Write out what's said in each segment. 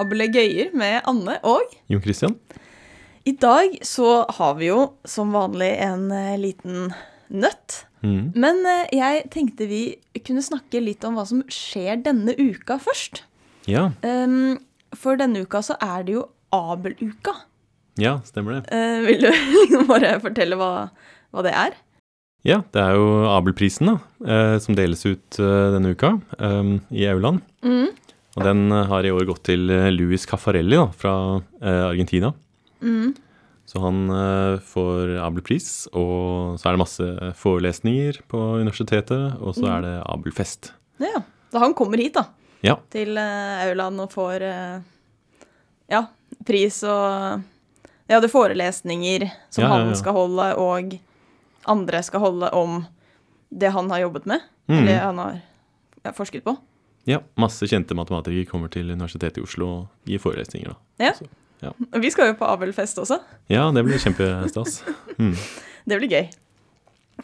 Ablegøyer med Anne og Jon Christian? I dag så har vi jo som vanlig en eh, liten nøtt. Mm. Men eh, jeg tenkte vi kunne snakke litt om hva som skjer denne uka først. Ja, Um, for denne uka så er det jo Abeluka. ja, stemmer det. Uh, vil du liksom bare fortelle hva, hva det er? Ja, det er jo Abelprisen da, Uh, som deles ut uh, denne uka um, i Auland. Mm. Og den eh, har i år gått til eh, Luis Caffarelli da, fra eh, Argentina. Mm. Så han får Abelpris, og så er det masse forelesninger på universitetet, og så er det Abelfest. Ja, da han kommer hit da, Ja, til Auland og får ja, pris og ja, det er forelesninger som Ja, han skal holde, og andre skal holde om det han har jobbet med, mm. eller han har forsket på. Ja, masse kjente matematikere kommer til Universitetet i Oslo og gir forelesninger da. Ja. Så, ja. Vi skal jo på Abelfest også. Ja, det blir kjempestas. Mm. Det blir gøy.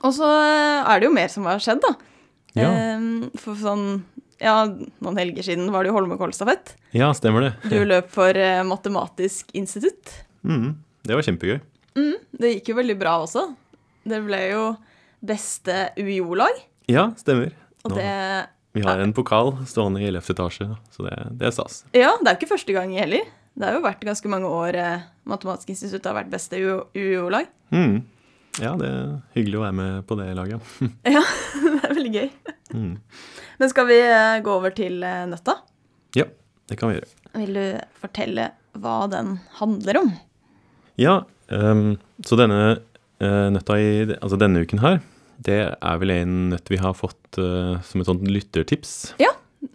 Og så eh, er det jo mer som har skjedd, da. Ja. Ehm, for sånn ja, noen helger siden var det jo Holmenkollstafett. ja, stemmer det. Du løp for eh, Matematisk institutt. Mm. Det var kjempegøy. Mm, det gikk jo veldig bra også. Det ble jo beste UiO-lag. Ja, stemmer. Og det Vi har en pokal stående i 11. etasje, så det, det er stas. Ja, det er jo ikke første gang heller. Det har jo vært ganske mange år eh, Matematisk institutt har vært beste UiO-lag. Mm. Ja, det er hyggelig å være med på det laget. Ja, det er veldig gøy. Mm. Men skal vi eh, gå over til eh, nøtta? Ja, det kan vi gjøre. Vil du fortelle hva den handler om? Ja, um, så denne eh, nøtta i altså denne uken her, det er vel en nøtt vi har fått uh, som et sånt lyttertips. Ja,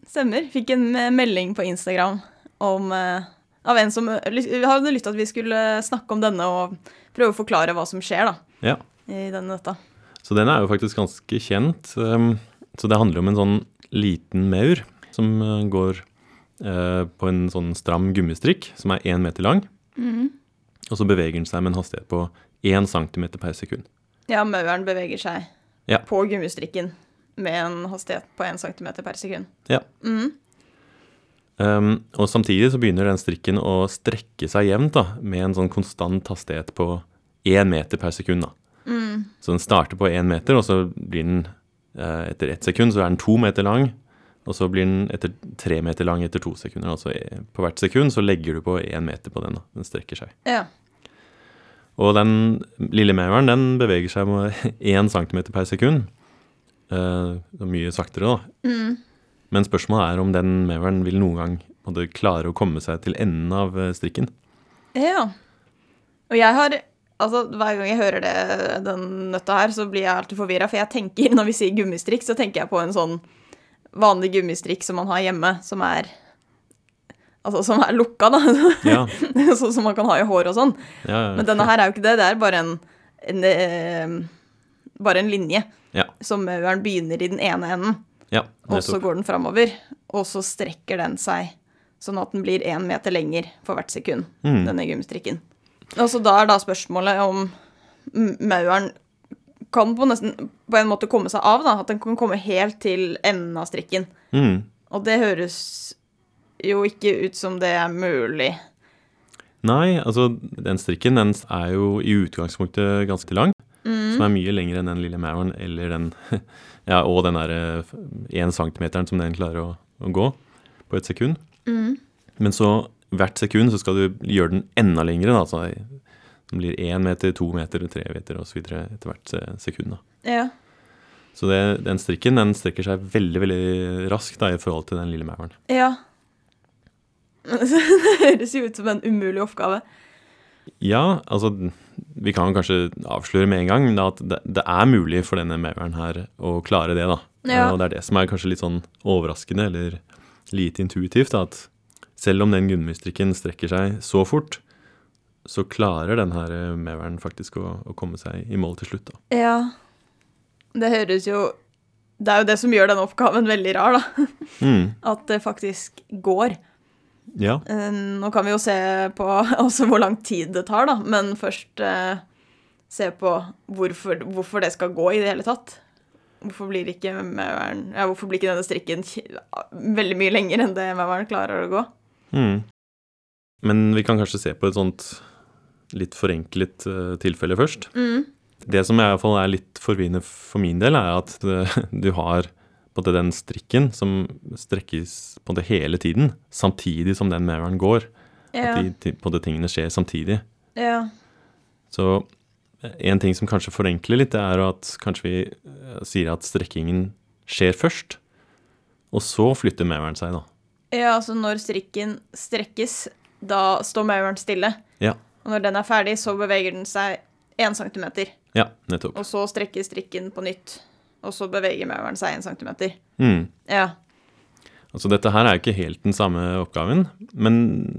Stemmer. Fikk en eh, melding på Instagram om, uh, av en som hadde lyttet at vi skulle snakke om denne og prøve å forklare hva som skjer da, Ja, i denne nøtta. så den er jo faktisk ganske kjent. Um, så det handler om en sånn liten maur som uh, går på en sånn stram gummistrikk som er én meter lang. Mhm. Og så beveger den seg med en hastighet på én centimeter per sekund. Ja, mauren beveger seg Ja. på gummistrikken med en hastighet på 1 cm per sekund. Ja. Mm. Um, og samtidig så begynner den strikken å strekke seg jevnt da, med en sånn konstant hastighet på 1 meter per sekund. da. Mm. Så den starter på 1 meter, og så blir den eh, etter ett sekund så er den to meter lang. Og så blir den etter tre meter lang etter to sekunder. Altså eh, på hvert sekund så legger du på 1 meter på den. da. Den strekker seg. Ja. Og den lille mauren den beveger seg med én centimeter per sekund. Uh, mye saktere, da. Mm. Men spørsmålet er om den mauren vil noen gang måtte klare å komme seg til enden av eh, strikken. Ja. Og jeg har Altså, hver gang jeg hører det, den nøtta her, så blir jeg alltid forvirra. For jeg tenker, når vi sier gummistrikk, så tenker jeg på en sånn vanlig gummistrikk som man har hjemme, som er Altså som er lukka, da. Ja, sånn som man kan ha i hår og sånn. ja, ja. Men denne her er jo ikke det. Det er bare en, en eh, Bare en linje. Ja. Så mauren begynner i den ene enden, ja, og så går den framover. Og så strekker den seg sånn at den blir én meter lenger for hvert sekund, Mm. denne gummistrikken. Og så da er da spørsmålet om mauren kan på nesten på en måte komme seg av, da. At den kan komme helt til enden av strikken. Mm. Og det høres jo ikke ut som det er mulig. Nei, altså den strikken den er jo i utgangspunktet ganske lang. Som er mye lengre enn den lille mauren eller den Ja, og den derre én centimeteren som den klarer å, å gå på et sekund. Men så hvert sekund så skal du gjøre den enda lengre, da. Så den blir én meter, to meter, tre meter osv. etter hvert sekund. da. Ja. Så det, den strikken den strekker seg veldig veldig raskt da, i forhold til den lille mauren. Ja. det høres jo ut som en umulig oppgave. Ja, altså Vi kan kanskje avsløre med en gang da, at det, det er mulig for denne mauren her å klare det. da. Ja. Og det er det som er kanskje litt sånn overraskende eller lite intuitivt. da, At selv om den gummistrikken strekker seg så fort, så klarer den her eh, mauren faktisk å, å komme seg i mål til slutt. da. Ja. Det høres jo Det er jo det som gjør denne oppgaven veldig rar, da. Mm, At det faktisk går. Ja. Eh, Nå kan vi jo se på også hvor lang tid det tar, da, men først eh, se på hvorfor, hvorfor det skal gå i det hele tatt. Hvorfor blir ikke mauren ja, Hvorfor blir ikke denne strikken veldig mye lenger enn det mauren klarer å gå? Mm. Men vi kan kanskje se på et sånt litt forenklet eh, tilfelle først. Mm. Det som i hvert fall er litt forvirrende for min del, er at du har på en måte den strikken som strekkes på en måte hele tiden, samtidig som den mirroren går. Ja. At de på en måte tingene skjer samtidig. ja. Så eh, en ting som kanskje forenkler litt, det er at kanskje vi eh, sier at strekkingen skjer først, og så flytter mirroren seg, da. Ja, altså når strikken strekkes, da står mirroren stille. Ja. Og når den er ferdig, så beveger den seg 1 cm. Ja, nettopp. Og så strekkes strikken på nytt. Og så beveger møveren seg 1 cm. Mm. Ja. Altså dette her er jo ikke helt den samme oppgaven, men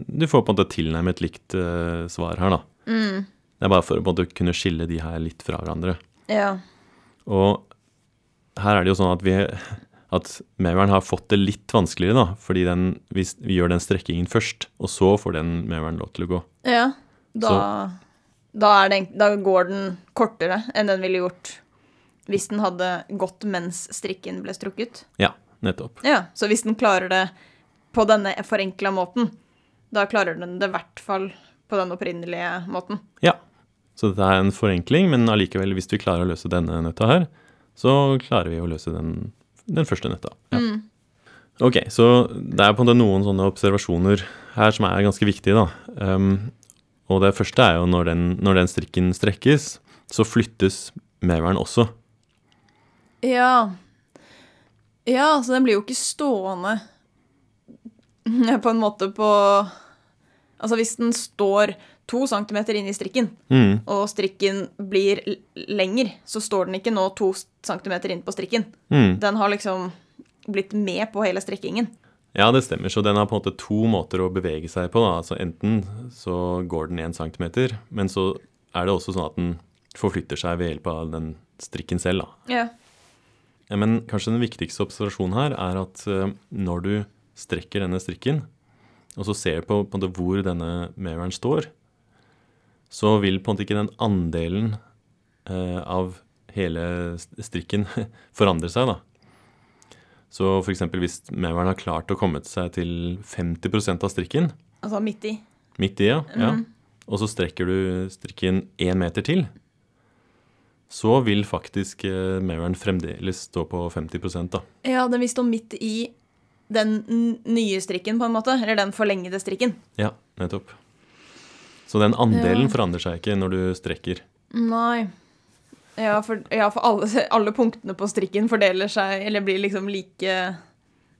du får på en måte tilnærmet likt uh, svar her, da. Mm. Det er bare for å på en måte kunne skille de her litt fra hverandre. Ja. Og her er det jo sånn at vi at mirroren har fått det litt vanskeligere, da, fordi den, hvis vi gjør den strekkingen først, og så får den mirroren lov til å gå. ja. Da, da, den, da går den kortere enn den ville gjort hvis den hadde gått mens strikken ble strukket. Ja, nettopp. Ja, Så hvis den klarer det på denne forenkla måten, da klarer den det i hvert fall på den opprinnelige måten. Ja. Så dette er en forenkling, men allikevel, hvis vi klarer å løse denne nøtta her, så klarer vi å løse den, den første nøtta. Ja. Mm. Ok, så det er på en måte noen sånne observasjoner her som er ganske viktige, da. Um, og det første er jo når den, når den strikken strekkes, så flyttes meveren også. Ja. Ja, så den blir jo ikke stående på en måte på Altså hvis den står to centimeter inn i strikken, Mm, og strikken blir lenger, så står den ikke nå to centimeter inn på strikken. mm. Den har liksom blitt med på hele strikkingen. Ja, det stemmer. Så den har på en måte to måter å bevege seg på. Da. Altså Enten så går den én centimeter, men så er det også sånn at den forflytter seg ved hjelp av den strikken selv. Da. Ja. Ja, men kanskje den viktigste observasjonen her er at eh, når du strekker denne strikken, og så ser på, på hvor denne mirroren står, så vil på en måte ikke den andelen eh, av hele strikken forandre seg, da. Så f.eks. hvis mirroren har klart å komme seg til 50% av strikken, Altså midt i. midt i, ja, ja, Mhm. og så strekker du strikken én meter til, så vil faktisk eh, fremdeles stå på 50 da. Ja, den vil stå midt i den nye strikken, på en måte. Eller den forlengede strikken. Ja, nettopp. Så den andelen Ja. forandrer seg ikke når du strekker. Nei. Ja, for, ja, for alle, alle punktene på strikken fordeler seg, eller blir liksom like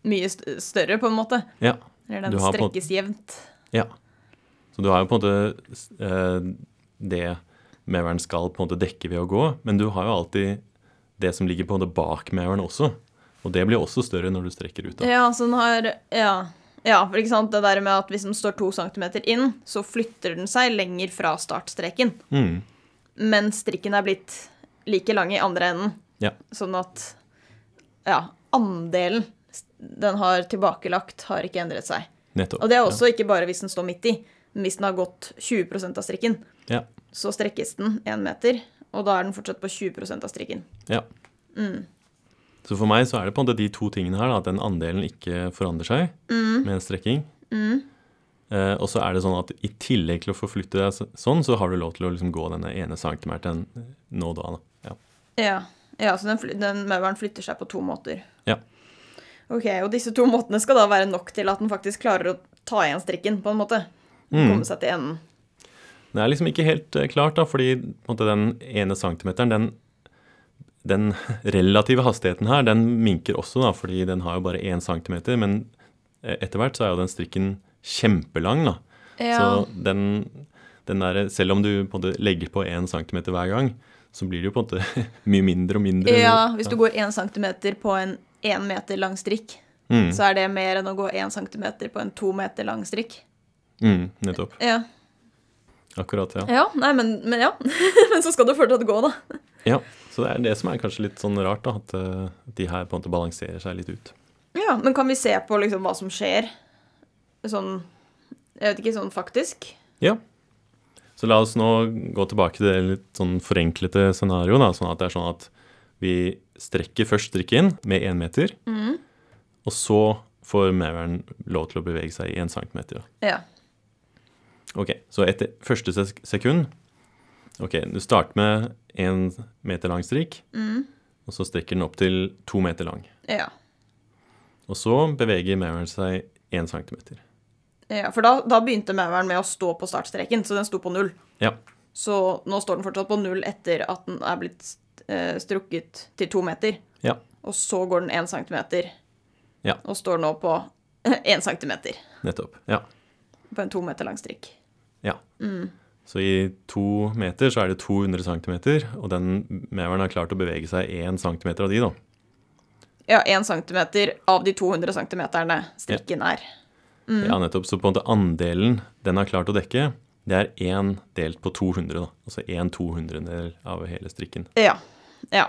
mye større, på en måte. Ja, Eller den strekkes strekkes jevnt. ja. Så du har jo på en måte eh, det mirroren skal på en måte dekke ved å gå, men du har jo alltid det som ligger på en måte bak mirroren også. Og det blir også større når du strekker ut. Da. Ja, så den har Ja. Ja, for ikke sant, det der med at hvis den står to centimeter inn, så flytter den seg lenger fra startstreken. Mm. Men strikken er blitt like lang i andre enden. Ja. Sånn at ja, andelen den har tilbakelagt, har ikke endret seg. Nettopp. Og det er også ikke bare hvis den står midt i, men hvis den har gått 20% av strikken, Ja. Så strekkes den én meter, og da er den fortsatt på 20% av strikken. ja. Mm. Så for meg så er det på en måte de to tingene her, da, at den andelen ikke forandrer seg Mm. med en strekking. Eh, og så er det sånn at i tillegg til å forflytte deg sånn, så har du lov til å liksom gå denne ene centimeteren nå og da. da. Ja. Ja, ja så den, den mauren flytter seg på to måter. Ja. Ok, Og disse to måtene skal da være nok til at den faktisk klarer å ta igjen strikken, på en måte. Mm. Komme seg til enden. Det er liksom ikke helt eh, klart, da, fordi på en måte, den ene centimeteren, den, den relative hastigheten her, den minker også, da, fordi den har jo bare én centimeter. Men etter hvert så er jo den strikken kjempelang, da. Ja. Så den, den der, selv om du på en måte legger på én centimeter hver gang, så blir det jo på en måte mye mindre og mindre. ja, hvis du går én centimeter på en én meter lang strikk, mm, så er det mer enn å gå én centimeter på en to meter lang strikk. mm, Nettopp. Ja. Akkurat, ja. ja nei, men, men ja. men så skal det fortsatt gå, da. ja. Så det er det som er kanskje litt sånn rart, da, at eh, de her på en måte balanserer seg litt ut. Ja, Men kan vi se på liksom hva som skjer? Sånn Jeg vet ikke, sånn faktisk? Ja. Så la oss nå gå tilbake til det litt sånn forenklete scenarioet, da, sånn at det er sånn at vi strekker først strikken med én meter, Mm. og så får mirroren lov til å bevege seg i én centimeter. Ja. Ok, så etter første sek- sekund Ok, du starter med en meter lang strikk, og så strekker den opp til to meter lang. Ja. Og så beveger mauren seg én centimeter. ja for da, da begynte mauren med å stå på startstreken, så den sto på null. Ja. Så nå står den fortsatt på null etter at den er blitt eh, strukket til to meter. Ja. Og så går den én centimeter, Ja. og står nå på én centimeter Nettopp. Ja. på en to meter lang strikk. Ja. Så i to meter så er det 200 centimeter, og den meveren har klart å bevege seg én centimeter av de, da. Ja, én centimeter av de 200 centimeterne strikken er. Ja, nettopp. Så på en måte andelen den har klart å dekke, det er 1 delt på 200, da. Altså 1 200-del av hele strikken. Ja. Ja.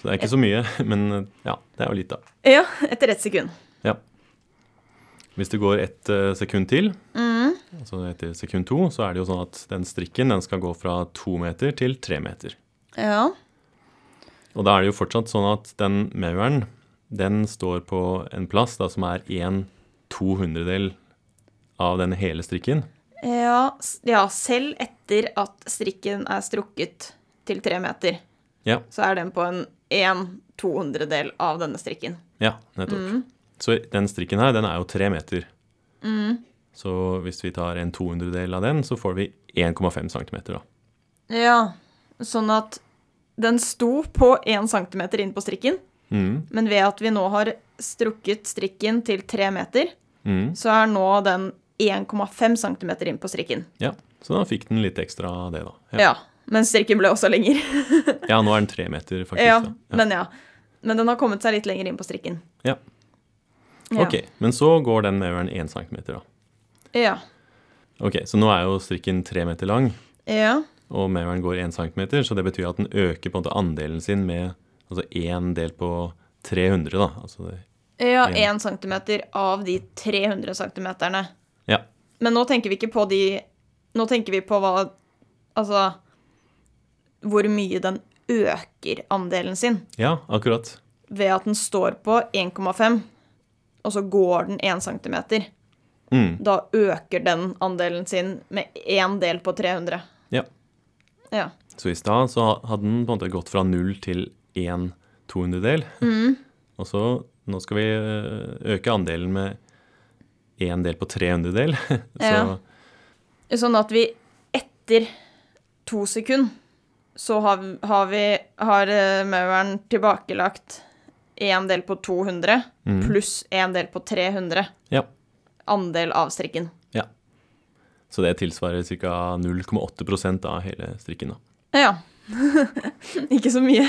Så det er ikke så mye, men ja, det er jo litt, da. ja etter ett sekund. Ja. Hvis det går ett eh, sekund til, altså etter sekund to, så er det jo sånn at den strikken den skal gå fra to meter til tre meter. Ja. Og da er det jo fortsatt sånn at den mauren, den står på en plass da som er en tohundredel av den hele strikken. Ja, ja, selv etter at strikken er strukket til tre meter, Ja, så er den på en en tohundredel av denne strikken. ja, nettopp. Så den strikken her, den er jo tre meter. Så hvis vi tar en 200-del av den, så får vi 1,5 centimeter, da. Ja, sånn at den sto på 1 centimeter inn på strikken, Mm, men ved at vi nå har strukket strikken til 3 meter, mm, så er nå den 1,5 centimeter inn på strikken. ja, så da fikk den litt ekstra av det, da. Ja. Men strikken ble også lenger. Ja, nå er den tre meter, faktisk. Ja, da. Ja. men ja. Men den har kommet seg litt lenger inn på strikken. Ja. Ja. Ok, men så går den medverden 1 centimeter, da. Ja. Ok, så nå er jo strikken tre meter lang, Ja. og mauren går én centimeter, så det betyr at den øker på en måte andelen sin med altså én del på 300, da. Altså det, Ja, Ja. 1 centimeter av de 300 centimeterne. ja. Men nå tenker vi ikke på de Nå tenker vi på hva Altså hvor mye den øker andelen sin ja, akkurat. ved at den står på 1,5, og så går den 1 centimeter. Mm, Da øker den andelen sin med én del på 300. ja. Ja. Så i stad så hadde den på en måte gått fra null til én tohundredel. Mm. Og så nå skal vi øh, øke andelen med én del på trehundredel. så Ja. Sånn at vi etter to sekunder så har, har vi har eh, mauren tilbakelagt én del på 200 pluss én del på 300. ja. Andel av strikken. ja. Så det tilsvarer ca. 0,8% av hele strikken. da. Ja. Ikke så mye.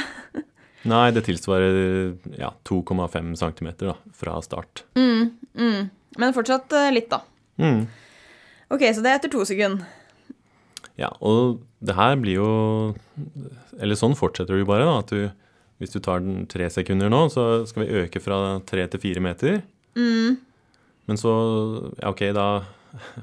Nei, det tilsvarer ja, 2,5 cm da, fra start. Mm. Men fortsatt eh, litt, da. Mm. OK, så det er etter to sekunder. Ja, og det her blir jo Eller sånn fortsetter det jo bare, da. At du, hvis du tar den tre sekunder nå, så skal vi øke fra tre til fire meter. Men så Ja, OK, da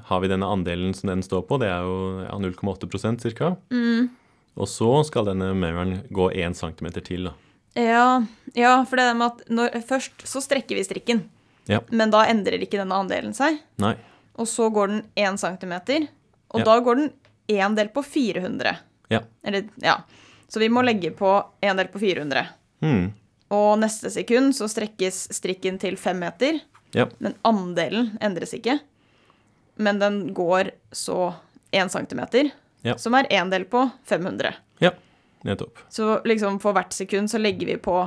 har vi denne andelen som den står på. Det er jo ja, 0,8 ca. Mm. Og så skal denne mauren gå 1 cm til, da. Ja, ja for det er med at når, først så strekker vi strikken, Ja. men da endrer ikke denne andelen seg. Nei. Og så går den 1 centimeter, og Ja. da går den én del på 400. Ja. Eller, ja. Så vi må legge på én del på 400. Mm. Og neste sekund så strekkes strikken til 5 meter, Ja. men andelen endres ikke. Men den går så 1 centimeter, Ja. som er én del på 500. ja. Nettopp. Så liksom for hvert sekund så legger vi på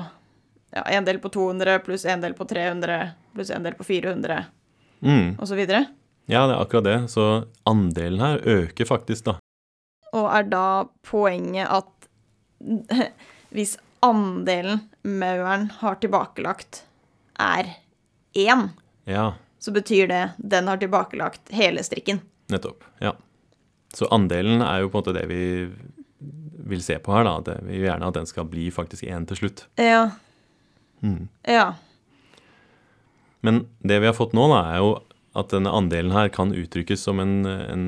ja, en del på 200 pluss en del på 300 pluss en del på 400 Mm. videre. Ja, det er akkurat det. Så andelen her øker faktisk, da. Og er da poenget at hvis andelen mauren har tilbakelagt, er én, Ja, så betyr det den har tilbakelagt hele strikken. nettopp. Ja. Så andelen er jo på en måte det vi vil se på her, da. Det, vi vil gjerne at den skal bli faktisk én til slutt. Ja. Mm. Ja. Men det vi har fått nå, da, er jo at denne andelen her kan uttrykkes som en, en,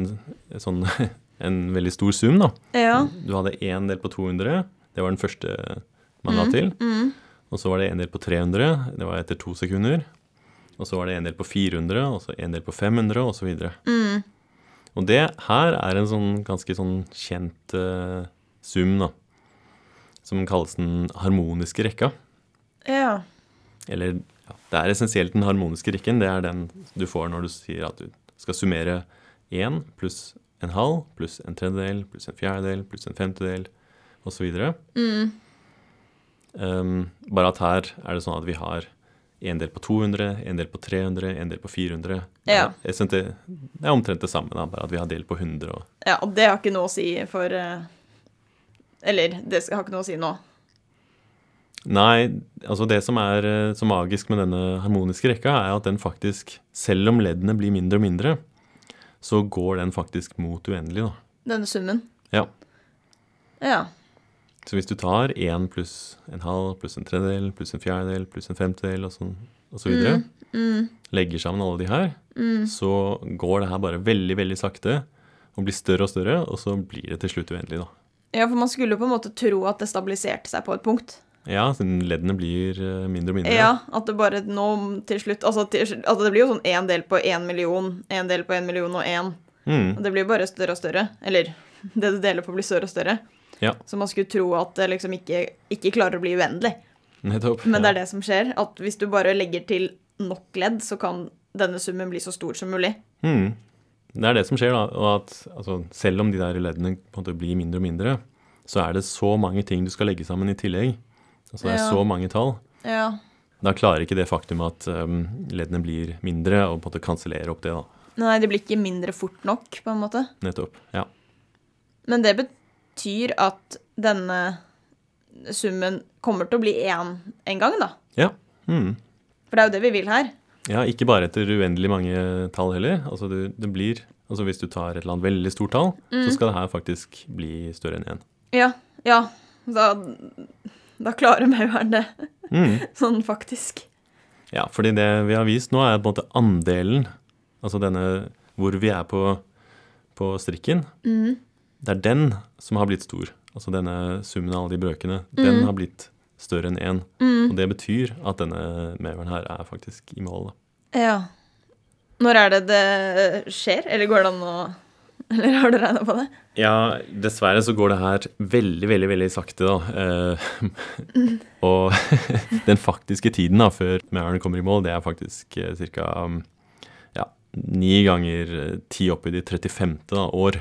sånn, en veldig stor sum, da. Ja. Du hadde én del på 200, det var den første man la til. Og så var det en del på 300, det var etter to sekunder. Og så var det en del på 400, og så en del på 500, og så videre. Og det her er en sånn ganske sånn kjent uh, sum, da. Som kalles den harmoniske rekka. Ja. Eller ja, det er essensielt den harmoniske rekken. Det er den du får når du sier at du skal summere én pluss en halv pluss en tredjedel pluss en fjerdedel pluss en femtedel osv. Mm. Um, bare at her er det sånn at vi har en del på 200, en del på 300, en del på 400. Det Ja. Jeg synes det er omtrent det samme, da, bare at vi har del på 100. Og, ja, og det har ikke noe å si for eh, Eller, det har ikke noe å si nå. nei, altså det som er eh, så magisk med denne harmoniske rekka, er at den faktisk, selv om leddene blir mindre og mindre, så går den faktisk mot uendelig, da. Denne summen. Ja. Ja. Så hvis du tar én pluss en halv pluss en tredjedel pluss en fjerdedel pluss en femtedel og, sånn, og så videre, Mm. legger sammen alle de her, Mm. så går det her bare veldig, veldig sakte og blir større og større, og så blir det til slutt uendelig, da. Ja, for man skulle jo på en måte tro at det stabiliserte seg på et punkt. Ja, siden leddene blir eh, mindre og mindre. Ja, at det bare nå til slutt Altså, til, altså det blir jo sånn én del på én million, én del på én million og én. Mm, Og det blir jo bare større og større. Eller det du deler på, blir større og større. Ja. Så man skulle tro at det liksom ikke, ikke klarer å bli uendelig. nettopp. Men det er det som skjer. At hvis du bare legger til nok ledd, så kan denne summen bli så stor som mulig. Mm. Det er det som skjer, da. Og at altså, selv om de der leddene på en måte blir mindre og mindre, så er det så mange ting du skal legge sammen i tillegg. Altså det er Ja. så mange tall. Ja. Da klarer ikke det faktum at um, leddene blir mindre, og på en måte kansellere opp det, da. Nei, det blir ikke mindre fort nok, på en måte. Nettopp. Ja. Men det betyr at denne summen kommer til å bli én en gang, da. Ja. Mm. For det er jo det vi vil her. ja. Ikke bare etter uendelig mange tall heller. Altså du, det blir Altså hvis du tar et eller annet veldig stort tall, Mm. så skal det her faktisk bli større enn én. Ja. Ja. Da, da klarer mauren det, Mm. sånn faktisk. Ja, fordi det vi har vist nå, er på en måte andelen Altså denne hvor vi er på, på strikken. Mm. Det er den som har blitt stor. Altså denne summen av alle de brøkene. Den Mm. har blitt større enn én. Mm. Og det betyr at denne mauren her er faktisk i mål. Da. Ja. Når er det det skjer? Eller går det an å Eller har du regna på det? Ja, dessverre så går det her veldig, veldig veldig sakte, da. Eh, og den faktiske tiden da, før mauren kommer i mål, det er faktisk eh, ca. Ni ganger eh, ti oppi de 35. Da, år.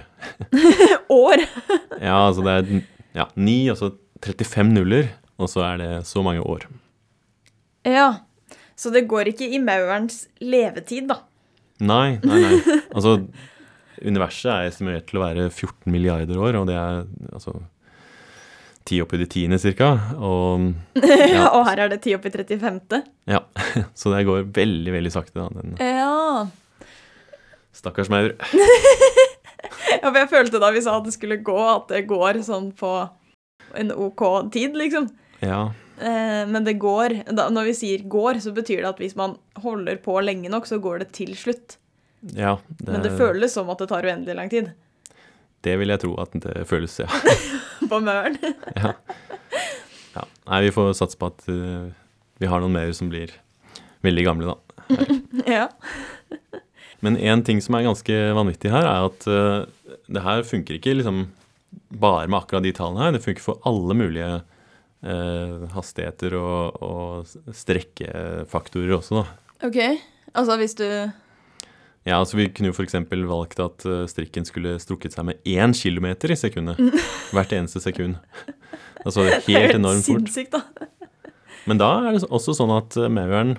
År! Ja, altså det er ja, ni, altså 35 nuller, og så er det så mange år. Ja. Så det går ikke i maurens levetid, da. Nei, nei, nei. Altså, universet er estimert til å være 14 milliarder år, og det er altså ti oppi de tiende cirka. Og Ja. og her er det ti opp i 35. ja, så det går veldig, veldig sakte, da. Den Ja. Stakkars maur. ja. For jeg følte da vi sa at det skulle gå, at det går sånn på en OK tid, liksom. Ja, Eh, men det går da, Når vi sier 'går', så betyr det at hvis man holder på lenge nok, så går det til slutt. ja det, Men det føles som at det tar uendelig lang tid det vil jeg tro at det føles, ja. på mauren. ja. ja. Nei, vi får satse på at uh, vi har noen maur som blir veldig gamle, da. ja. Men en ting som er ganske vanvittig her, er at uh, det her funker ikke liksom bare med akkurat de tallene her. Det funker for alle mulige uh, hastigheter og, og strekkefaktorer også, da. OK. Altså hvis du Ja, altså Vi kunne jo f.eks. valgt at eh, strikken skulle strukket seg med én kilometer i sekundet. Hvert eneste sekund. Altså det fort. Det er helt enormt fort. sinnssykt, da. Men da er det også sånn at mauren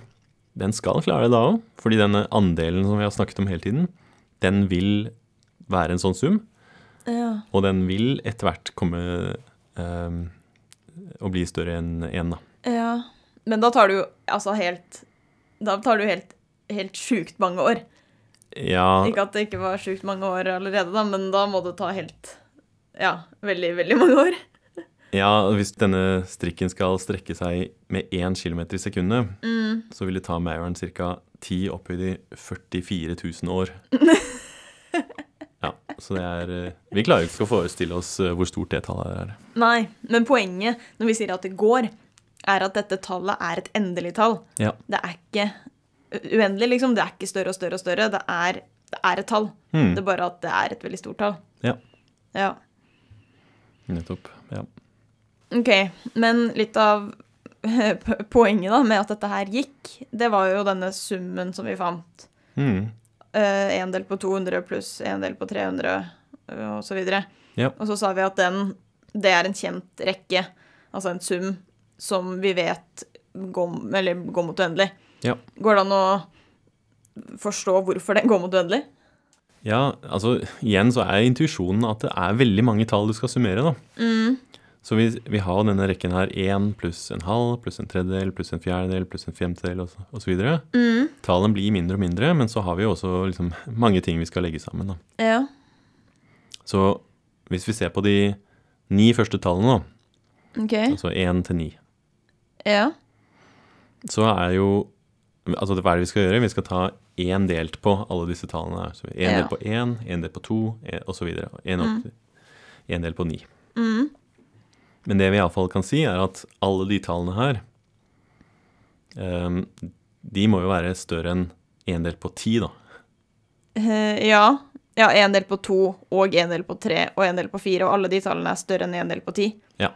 den skal klare det da òg. Fordi denne andelen som vi har snakket om hele tiden, den vil være en sånn sum. Ja. Og den vil etter hvert komme eh, å bli større enn én, da. ja. Men da tar du jo altså helt Da tar du helt, helt sjukt mange år. Ja, Ikke at det ikke var sjukt mange år allerede, da, men da må det ta helt Ja, veldig, veldig mange år. Ja, hvis denne strikken skal strekke seg med én kilometer i sekundet, Mm. så vil det ta mauren ca. 10 opphøyd i 44 000 år. Ja, så det er eh, Vi klarer ikke å forestille oss eh, hvor stort det tallet er. Nei, men poenget når vi sier at det går, er at dette tallet er et endelig tall. Ja. Det er ikke uendelig, liksom. Det er ikke større og større og større. Det er det er et tall. Mm. Det er bare at det er et veldig stort tall. Ja. Ja. Nettopp. Ja. Ok, men litt av poenget da med at dette her gikk, det var jo denne summen som vi fant. Mm. Uh, en del på 200 pluss en del på 300 eh, og så videre. Ja. Og så sa vi at den, det er en kjent rekke, altså en sum, som vi vet går, eller går mot uendelig. Ja. Går det an å forstå hvorfor den går mot uendelig? ja, altså igjen så er intuisjonen at det er veldig mange tall du skal summere, da. Mm. Så vi, vi har denne rekken her én pluss en halv, pluss en tredjedel, pluss en fjerdedel, pluss en femtedel videre. Mm. Tallene blir mindre og mindre, men så har vi jo også liksom mange ting vi skal legge sammen, da. Ja. Så hvis vi ser på de ni første tallene, da, okay. altså én til ni, Ja. så er jo Altså hva er det vi skal gjøre? Vi skal ta én delt på alle disse tallene her. Så én Ja. delt på én, én delt på to, osv. Én mm. del på ni. Mm. Men det vi iallfall kan si, er at alle de tallene her ehm, De må jo være større enn en del på ti, da. Eh, ja. Ja, en del på to og en del på tre og en del på fire, og alle de tallene er større enn en del på ti. Ja.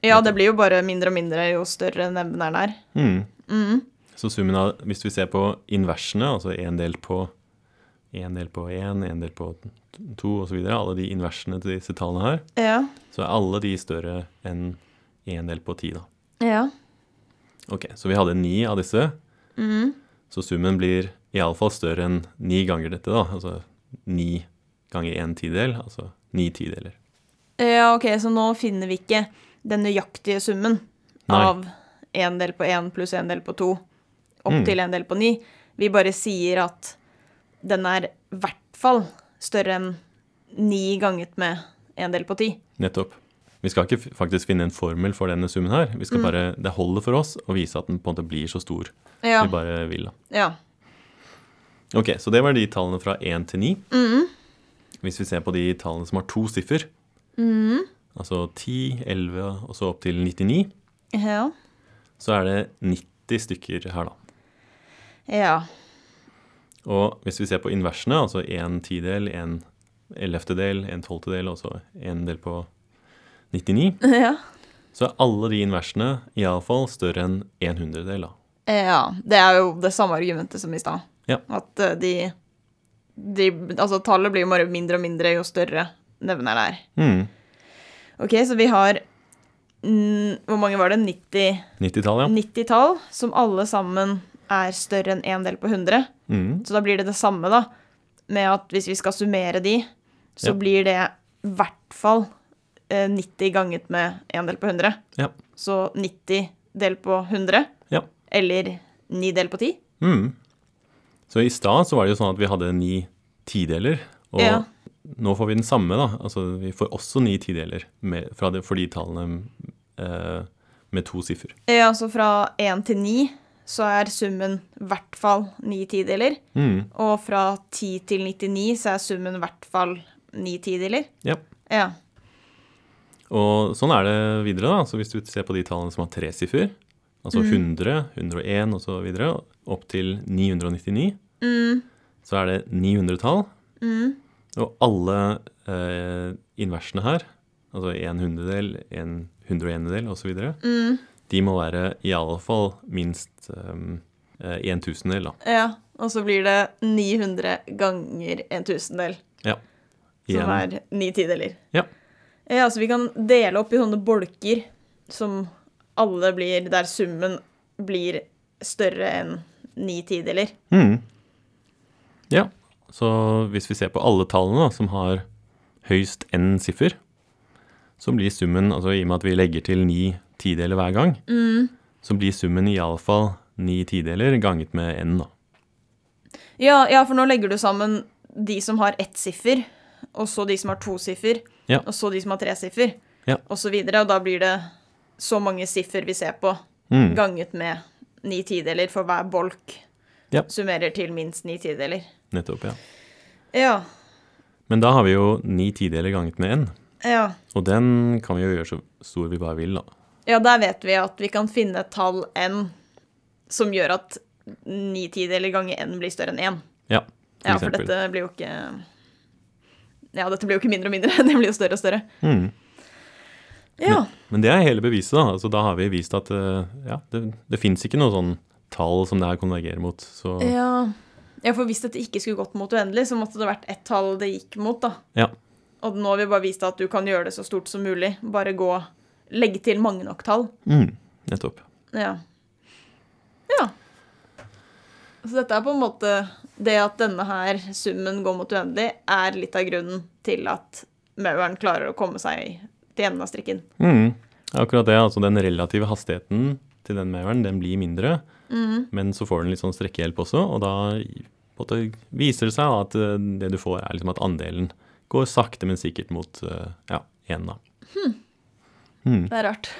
Ja, det blir jo bare mindre og mindre jo større nevneren er. Mm. Mm. Så summen av Hvis vi ser på inversene, altså en del på én del på én, én del på to osv., alle de inversene til disse tallene her, Ja. så er alle de større enn én del på ti, da. Ja. Ok, Så vi hadde ni av disse, Mm. så summen blir iallfall større enn ni ganger dette, da. Altså ni ganger én tidel, altså ni tideler. Ja, ok, så nå finner vi ikke den nøyaktige summen Nei. av en del på én pluss en del på to opp Mm. til en del på ni. Vi bare sier at den er i hvert fall større enn ni ganget med en del på ti. Nettopp. Vi skal ikke faktisk finne en formel for denne summen her. Vi skal bare, Det holder for oss å vise at den på en måte blir så stor Ja. vi bare vil. da. ja. Ok, Så det var de tallene fra 1 til 9. Mm. Hvis vi ser på de tallene som har to siffer, Mm. altså 10, 11 og så opp til 99, Ja. så er det 90 stykker her, da. Ja. Og hvis vi ser på inversene, altså en tidel, en ellevtedel, en tolvtedel og så en del på 99, Ja. så er alle de inversene iallfall større enn en hundredel, da. Ja, det er jo det samme argumentet som i stad. Ja. At eh, de, de Altså, tallet blir jo bare mindre og mindre jo større nevneren er. Mm. Ok, så vi har mm, Hvor mange var det? 90, 90-tall, ja. 90 tall, som alle sammen er større enn én del på 100. Mm. Så da blir det det samme, da. Med at hvis vi skal summere de, så Ja. blir det i hvert fall eh, 90 ganget med én del på 100. Ja. Så 90 del på 100. Ja. Eller 9 del på 10. Mm. Så i stad så var det jo sånn at vi hadde ni tideler, og Ja. nå får vi den samme, da. Altså vi får også ni tideler med, det, for de tallene eh, med to siffer. Ja, så fra 1 til 9 så er summen i hvert fall ni tideler. Mm. Og fra 10 til 99 så er summen i hvert fall ni tideler. Ja. Ja. Og sånn er det videre, da. Så hvis du ser på de tallene som har tre siffer, altså 100, 101 og så videre, opp til 999, Mm, så er det 900-tall. mm, Og alle eh, inversene her, altså en hundredel, en hundreoenedel osv., mm. De må være i alle fall minst um, en tusendel, da. Ja. Og så blir det 900 ganger en tusendel, Ja. som er 9 tideler. Ja. Ja, så vi kan dele opp i sånne bolker som alle blir Der summen blir større enn 9 tideler. Mm. Ja. Så hvis vi ser på alle tallene da, som har høyst n siffer, så blir summen, altså i og med at vi legger til ni tideler hver gang, Mm. så blir summen iallfall ni tideler ganget med n, da. Ja, ja, for nå legger du sammen de som har ett siffer, og så de som har to siffer, Ja. og så de som har tre siffer, Ja. og så videre. Og da blir det så mange siffer vi ser på, Mm. ganget med ni tideler for hver bolk. Ja. Summerer til minst ni tideler. Nettopp, ja. Ja. Men da har vi jo ni tideler ganget med n, Ja. og den kan vi jo gjøre så stor vi bare vil, da. Ja, der vet vi at vi kan finne et tall n som gjør at ni tideler ganger n blir større enn én. Ja, Ja, for dette blir jo ikke Ja, dette blir jo ikke mindre og mindre, det blir jo større og større. Mm. Ja. Men det er hele beviset, da. Altså, da har vi vist at eh, ja, det, det fins ikke noe sånn tall som det her konvergerer mot. Så ja. Ja, for hvis dette ikke skulle gått mot uendelig, så måtte det vært ett tall det gikk mot, da. ja. Og nå har vi bare vist at du kan gjøre det så stort som mulig. Bare gå Legge til mange nok tall. Mm, nettopp. Ja. Ja. Så dette er på en måte Det at denne her summen går mot uendelig, er litt av grunnen til at mauren klarer å komme seg til enden av strikken. Mm. Akkurat det. Altså den relative hastigheten til den mauren, den blir mindre. Men så får den litt sånn strekkehjelp også, og da måte viser det seg at eh, det du får, er liksom at andelen går sakte, men sikkert mot eh, ja, én, da. Mm. Det er rart.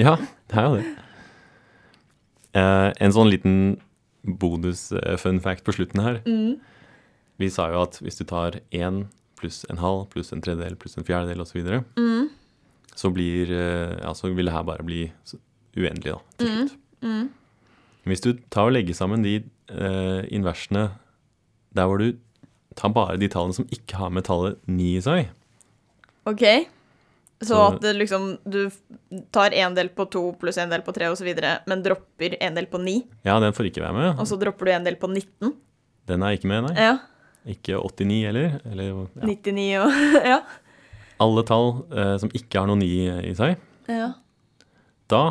Ja, det er jo det. Eh, en sånn liten bonus-fun fact på slutten her. Vi sa jo at hvis du tar én pluss en halv pluss en tredjedel pluss en fjerdedel osv., så, videre, så blir eh, ja, så vil det her bare bli uendelig, da, til slutt. Hvis du tar og legger sammen de eh, inversene der hvor du tar bare de tallene som ikke har med tallet 9 i seg, OK. Så, at det liksom Du tar en del på to pluss en del på tre osv., men dropper en del på ni, ja, den får ikke være med. og så dropper du en del på 19. Den er ikke med, nei. Ja. Ikke 89 heller. Eller ja. 99 og Ja. alle tall eh, som ikke har noe 9 i seg. ja. da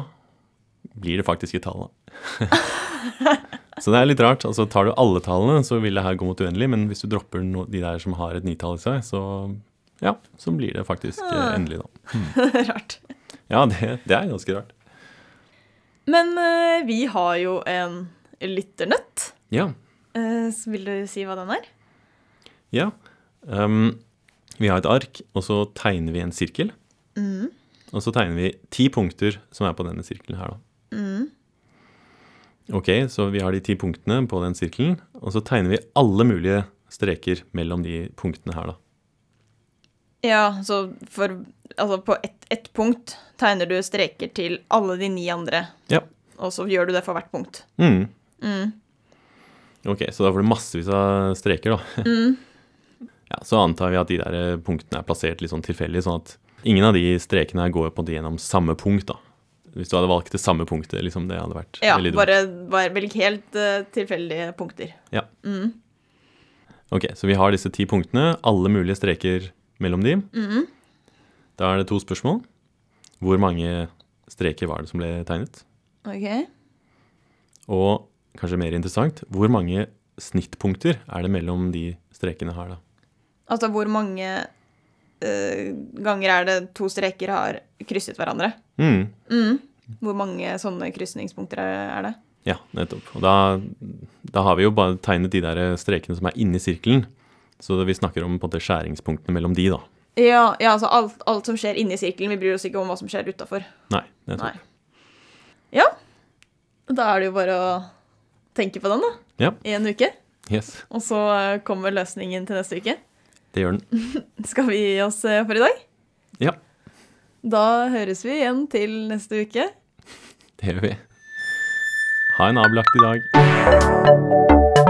blir det faktisk et tall. da. så det er litt rart. altså Tar du alle tallene, så vil det her gå mot uendelig, men hvis du dropper no de der som har et nitall i seg, så ja, så blir det faktisk eh, Ah. endelig, da. Rart. Ja, det, det er ganske rart. Men uh, vi har jo en lytternøtt. Ja. Uh, så vil du si hva den er? ja. Um, vi har et ark, og så tegner vi en sirkel. Mm. Og så tegner vi ti punkter som er på denne sirkelen her, da. Mm. Ok, så vi har de ti punktene på den sirkelen, og så tegner vi alle mulige streker mellom de punktene her, da. Ja, så for Altså, på ett et punkt tegner du streker til alle de ni andre, Ja. og så gjør du det for hvert punkt. Mm. Mm. Ok, så da får du massevis av streker, da. Mm. Ja, så antar vi at de der eh, punktene er plassert litt sånn tilfeldig, sånn at ingen av de strekene her går på det gjennom samme punkt, da. Hvis du hadde valgt det samme punktet, liksom, det hadde vært Ja, veldig dumt. bare, bare velg helt uh, tilfeldige punkter. Ja. Mm. Ok, så vi har disse ti punktene, alle mulige streker mellom de. Mm. Da er det to spørsmål. Hvor mange streker var det som ble tegnet? OK. Og kanskje mer interessant, hvor mange snittpunkter er det mellom de strekene her, da? Altså, hvor mange eh, ganger er det to streker har krysset hverandre? Mm. Mm. Hvor mange sånne krysningspunkter er, er det? Ja, nettopp. Og da, da har vi jo bare tegnet de der strekene som er inni sirkelen. Så vi snakker om på en måte skjæringspunktene mellom de, da. Ja, ja altså alt, alt som skjer inni sirkelen. Vi bryr oss ikke om hva som skjer utafor. Nei, nettopp. Ja. Da er det jo bare å tenke på den, da. Ja. I en uke. Yes, Og så eh, kommer løsningen til neste uke. det gjør den. Skal vi gi oss eh, for i dag? Ja, Da høres vi igjen til neste uke. det gjør vi. Ha en abelaktig dag.